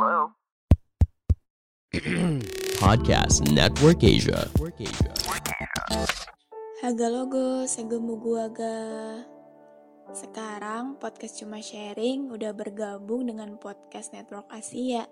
Hello? Podcast Network Asia. Haga logo, segemu guaga. Sekarang podcast cuma sharing udah bergabung dengan podcast Network Asia.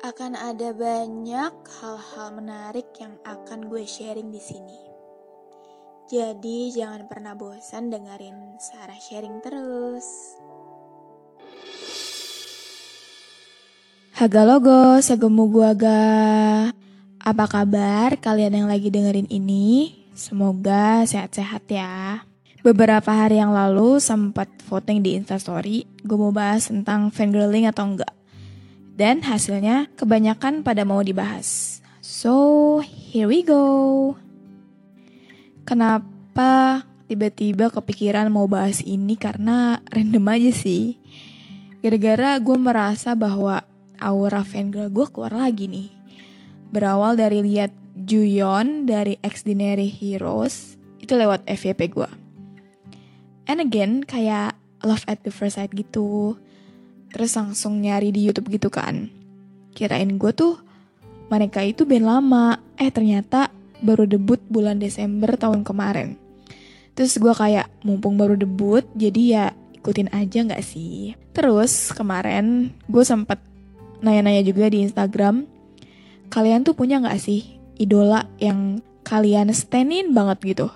Akan ada banyak hal-hal menarik yang akan gue sharing di sini. Jadi jangan pernah bosan dengerin Sarah sharing terus. Haga logo, segemu guaga. Apa kabar kalian yang lagi dengerin ini? Semoga sehat-sehat ya. Beberapa hari yang lalu sempat voting di Instastory, gue mau bahas tentang fangirling atau enggak. Dan hasilnya kebanyakan pada mau dibahas. So, here we go. Kenapa tiba-tiba kepikiran mau bahas ini karena random aja sih. Gara-gara gue merasa bahwa aura fangirl gue keluar lagi nih. Berawal dari lihat Juyeon dari Extraordinary Heroes itu lewat FYP gue. And again kayak love at the first sight gitu. Terus langsung nyari di YouTube gitu kan. Kirain gue tuh mereka itu band lama. Eh ternyata baru debut bulan Desember tahun kemarin. Terus gue kayak mumpung baru debut jadi ya ikutin aja gak sih? Terus kemarin gue sempet nanya-nanya juga di Instagram. Kalian tuh punya gak sih idola yang kalian stanin banget gitu?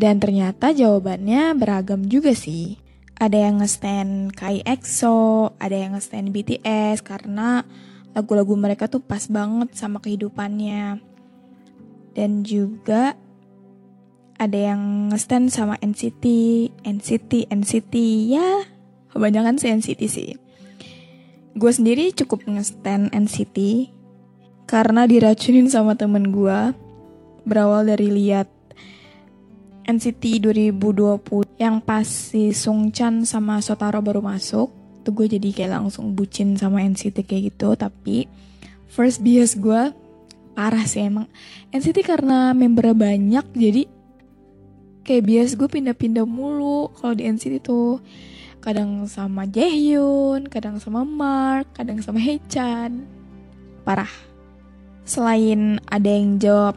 Dan ternyata jawabannya beragam juga sih. Ada yang nge-stan Kai EXO, ada yang nge-stan BTS karena lagu-lagu mereka tuh pas banget sama kehidupannya. Dan juga ada yang nge-stan sama NCT, NCT, NCT, ya kebanyakan sih NCT sih. Gue sendiri cukup nge-stan NCT karena diracunin sama temen gue. Berawal dari lihat NCT 2020 yang pas si Sung Chan sama Sotaro baru masuk tuh gue jadi kayak langsung bucin sama NCT kayak gitu tapi first bias gue parah sih emang NCT karena membernya banyak jadi kayak bias gue pindah-pindah mulu kalau di NCT tuh kadang sama Jaehyun kadang sama Mark kadang sama Haechan parah selain ada yang jawab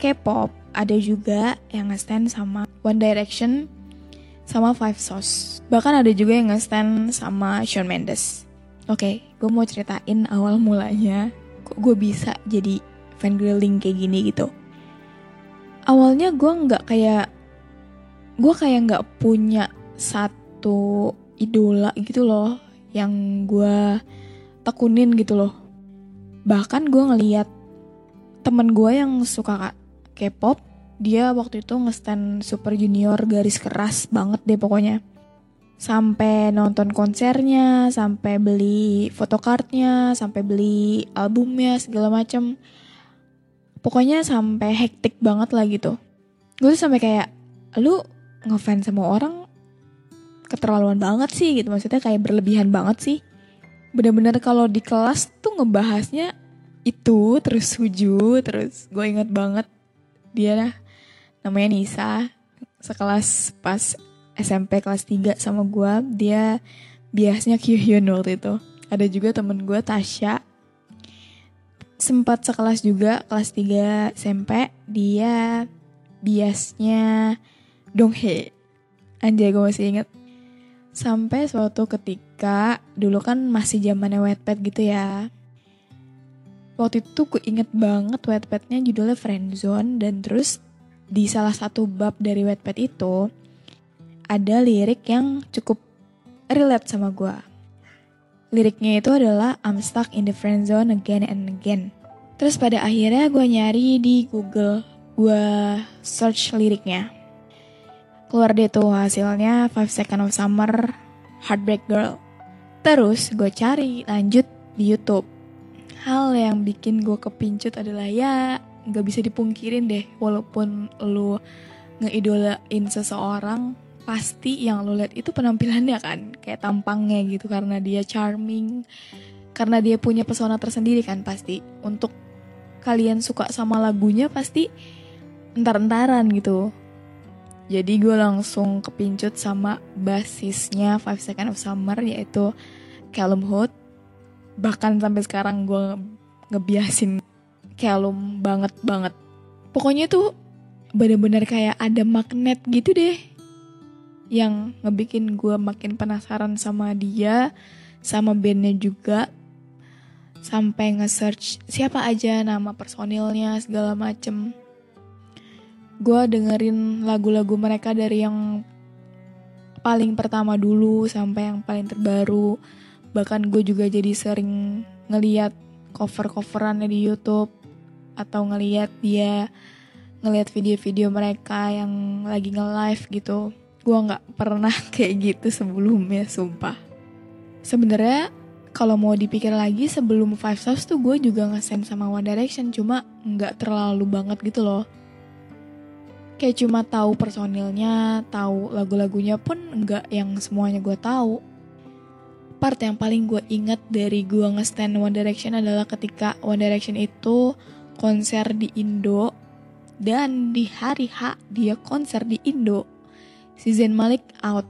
K-pop ada juga yang nge-stand sama One Direction sama Five Sauce. Bahkan ada juga yang nge-stand sama Shawn Mendes. Oke, okay, gue mau ceritain awal mulanya kok gue bisa jadi fangirling kayak gini gitu. Awalnya gue nggak kayak gue kayak nggak punya satu idola gitu loh yang gue tekunin gitu loh. Bahkan gue ngeliat temen gue yang suka K-pop dia waktu itu ngestan Super Junior garis keras banget deh pokoknya. Sampai nonton konsernya sampai beli photocardnya sampai beli albumnya segala macem. Pokoknya sampai hektik banget lah gitu. Gue tuh sampai kayak lu ngefans sama orang keterlaluan banget sih gitu. Maksudnya kayak berlebihan banget sih. Bener-bener kalau di kelas tuh ngebahasnya itu terus suju terus gue inget banget dia namanya Nisa. Sekelas pas SMP kelas 3 sama gue dia biasanya Kyuhyun waktu itu. Ada juga temen gue Tasya. Sempat sekelas juga kelas 3 SMP dia biasnya Donghae. Anjay gue masih inget sampai suatu ketika dulu kan masih zamannya wetpad gitu ya waktu itu gue inget banget wetpadnya judulnya Friendzone dan terus di salah satu bab dari wetpad itu ada lirik yang cukup relate sama gue. Liriknya itu adalah I'm stuck in the friend zone again and again. Terus pada akhirnya gue nyari di Google, gue search liriknya. Keluar deh tuh hasilnya Five Second of Summer Heartbreak Girl. Terus gue cari lanjut di YouTube. Hal yang bikin gue kepincut adalah ya gak bisa dipungkirin deh walaupun lu ngeidolain seseorang pasti yang lo lihat itu penampilannya kan kayak tampangnya gitu karena dia charming karena dia punya pesona tersendiri kan pasti untuk kalian suka sama lagunya pasti entar-entaran gitu jadi gue langsung kepincut sama basisnya Five Second of Summer yaitu Callum Hood bahkan sampai sekarang gue ngebiasin Callum banget banget. Pokoknya tuh bener-bener kayak ada magnet gitu deh yang ngebikin gue makin penasaran sama dia sama bandnya juga. Sampai nge-search siapa aja nama personilnya segala macem gue dengerin lagu-lagu mereka dari yang paling pertama dulu sampai yang paling terbaru bahkan gue juga jadi sering ngeliat cover-coverannya di YouTube atau ngeliat dia ngelihat video-video mereka yang lagi nge-live gitu. Gue nggak pernah kayak gitu sebelumnya, sumpah. Sebenarnya kalau mau dipikir lagi sebelum Five Stars tuh gue juga ngesen sama One Direction, cuma nggak terlalu banget gitu loh. Kayak cuma tahu personilnya, tahu lagu-lagunya pun nggak yang semuanya gue tahu. Part yang paling gue inget dari gue nge-stand One Direction adalah ketika One Direction itu konser di Indo dan di hari H dia konser di Indo. Si Zayn Malik out.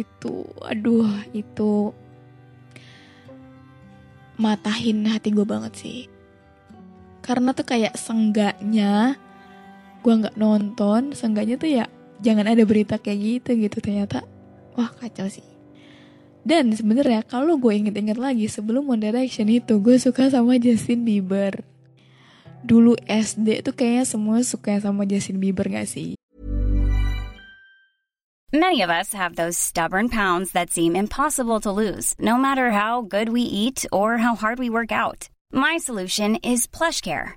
Itu, aduh, itu matahin hati gue banget sih. Karena tuh kayak senggaknya gue nggak nonton, senggaknya tuh ya jangan ada berita kayak gitu gitu ternyata. Wah kacau sih. Dan sebenarnya kalau gue inget-inget lagi sebelum One Direction itu gue suka sama Justin Bieber dulu SD tuh kayaknya semua suka sama Justin Bieber gak sih? Many of us have those stubborn pounds that seem impossible to lose, no matter how good we eat or how hard we work out. My solution is PlushCare.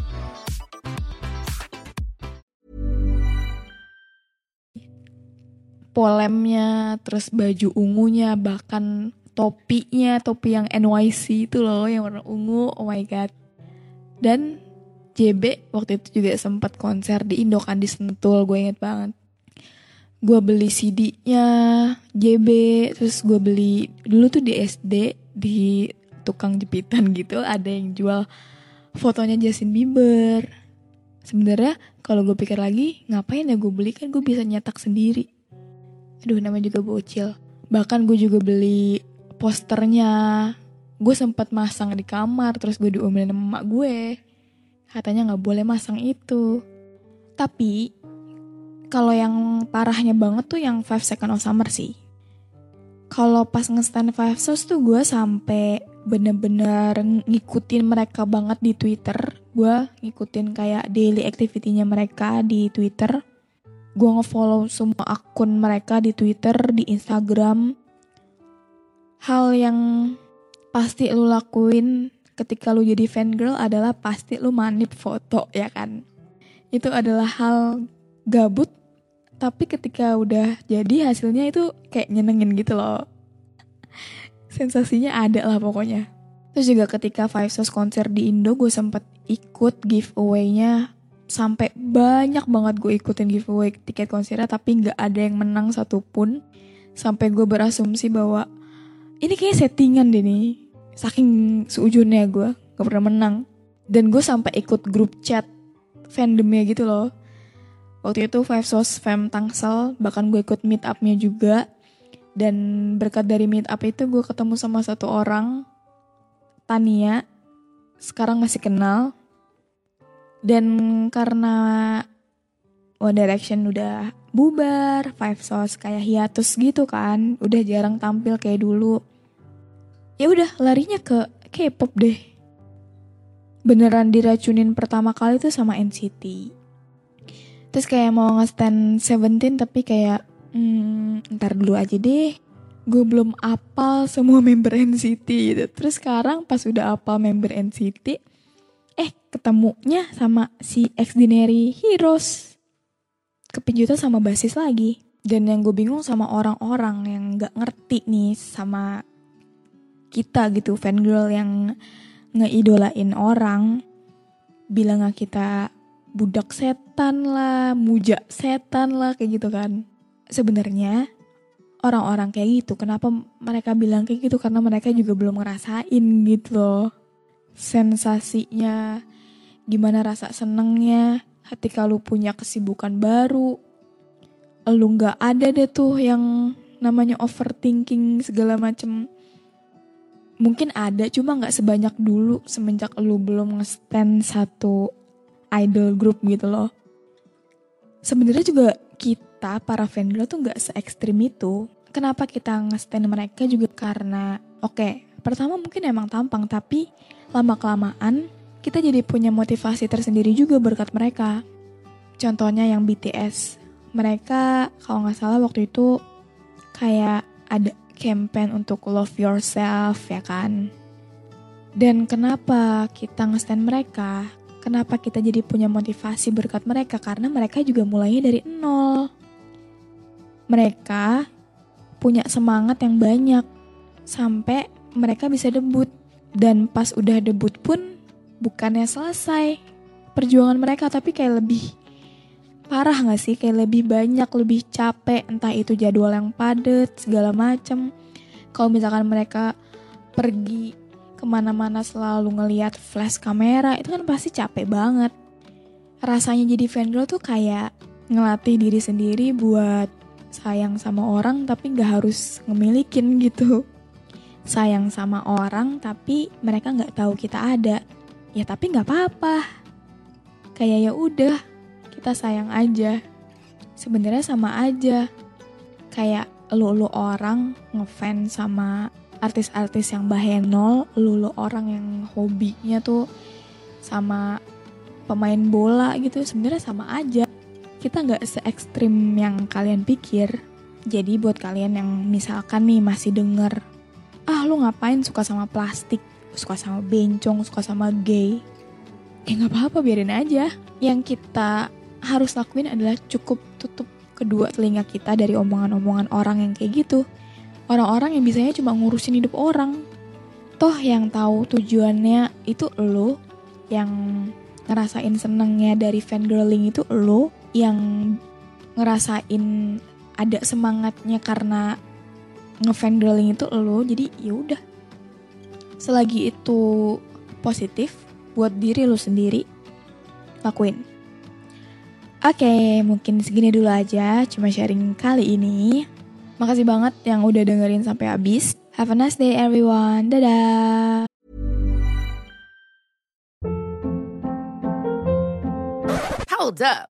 Polemnya, terus baju ungunya, bahkan topinya, topi yang NYC itu loh yang warna ungu, oh my god. Dan JB waktu itu juga sempat konser di Indo kan di Sentul, gue inget banget. Gue beli CD-nya JB terus gue beli dulu tuh di SD di tukang jepitan gitu ada yang jual fotonya Justin Bieber. Sebenarnya kalau gue pikir lagi ngapain ya gue beli kan gue bisa nyetak sendiri aduh namanya juga bocil bahkan gue juga beli posternya gue sempat masang di kamar terus gue diomelin sama emak gue katanya nggak boleh masang itu tapi kalau yang parahnya banget tuh yang Five Second of Summer sih. Kalau pas nge-stand Five Stars tuh gue sampai bener-bener ngikutin mereka banget di Twitter. Gue ngikutin kayak daily activity-nya mereka di Twitter. Gue nge-follow semua akun mereka di Twitter, di Instagram. Hal yang pasti lu lakuin ketika lu jadi fan girl adalah pasti lu manip foto ya kan. Itu adalah hal gabut tapi ketika udah jadi hasilnya itu kayak nyenengin gitu loh sensasinya ada lah pokoknya terus juga ketika Five Stars konser di Indo gue sempet ikut giveaway-nya sampai banyak banget gue ikutin giveaway tiket konsernya tapi nggak ada yang menang satupun sampai gue berasumsi bahwa ini kayak settingan deh nih saking seujurnya gue gak pernah menang dan gue sampai ikut grup chat fandomnya gitu loh. Waktu itu Five Sauce Fam Tangsel, bahkan gue ikut meet up-nya juga. Dan berkat dari meet up itu gue ketemu sama satu orang, Tania, sekarang masih kenal. Dan karena One Direction udah bubar, Five Sauce kayak hiatus gitu kan, udah jarang tampil kayak dulu. Ya udah larinya ke K-pop deh. Beneran diracunin pertama kali tuh sama NCT terus kayak mau nge-stand Seventeen tapi kayak hmm, ntar dulu aja deh gue belum apal semua member NCT gitu terus sekarang pas udah apal member NCT ketemunya sama si Extraordinary Heroes. Kepijutan sama basis lagi. Dan yang gue bingung sama orang-orang yang nggak ngerti nih sama kita gitu. Fangirl yang ngeidolain orang. Bilang kita budak setan lah, muja setan lah kayak gitu kan. Sebenarnya orang-orang kayak gitu kenapa mereka bilang kayak gitu? Karena mereka juga belum ngerasain gitu loh. Sensasinya gimana rasa senengnya ketika lu punya kesibukan baru. Lu nggak ada deh tuh yang namanya overthinking segala macem mungkin ada cuma nggak sebanyak dulu semenjak lu belum nge-stand satu idol group gitu loh. Sebenarnya juga kita para fangirl tuh nggak se ekstrim itu. Kenapa kita nge-stand mereka juga karena oke, okay, pertama mungkin emang tampang tapi lama kelamaan kita jadi punya motivasi tersendiri juga berkat mereka. Contohnya yang BTS, mereka kalau nggak salah waktu itu kayak ada campaign untuk love yourself ya kan. Dan kenapa kita nge-stand mereka? Kenapa kita jadi punya motivasi berkat mereka? Karena mereka juga mulainya dari nol. Mereka punya semangat yang banyak sampai mereka bisa debut. Dan pas udah debut pun bukannya selesai perjuangan mereka tapi kayak lebih parah gak sih? Kayak lebih banyak, lebih capek, entah itu jadwal yang padat, segala macem. Kalau misalkan mereka pergi ke mana-mana selalu ngeliat flash kamera itu kan pasti capek banget rasanya jadi fangirl tuh kayak ngelatih diri sendiri buat sayang sama orang tapi nggak harus ngemilikin gitu sayang sama orang tapi mereka nggak tahu kita ada ya tapi nggak apa-apa kayak ya udah kita sayang aja sebenarnya sama aja kayak lu lu orang ngefans sama artis-artis yang bahenol, lu, lu orang yang hobinya tuh sama pemain bola gitu sebenarnya sama aja. Kita nggak se ekstrim yang kalian pikir. Jadi buat kalian yang misalkan nih masih denger, ah lu ngapain suka sama plastik, suka sama bencong, suka sama gay, ya nggak apa-apa biarin aja. Yang kita harus lakuin adalah cukup tutup kedua telinga kita dari omongan-omongan orang yang kayak gitu orang-orang yang bisanya cuma ngurusin hidup orang. Toh yang tahu tujuannya itu lo, yang ngerasain senengnya dari fangirling itu lo, yang ngerasain ada semangatnya karena ngefangirling itu lo. Jadi ya udah. Selagi itu positif buat diri lo sendiri, lakuin. Oke, okay, mungkin segini dulu aja, cuma sharing kali ini. Makasih banget yang udah dengerin sampai habis. Have a nice day everyone. Dadah. Hold up.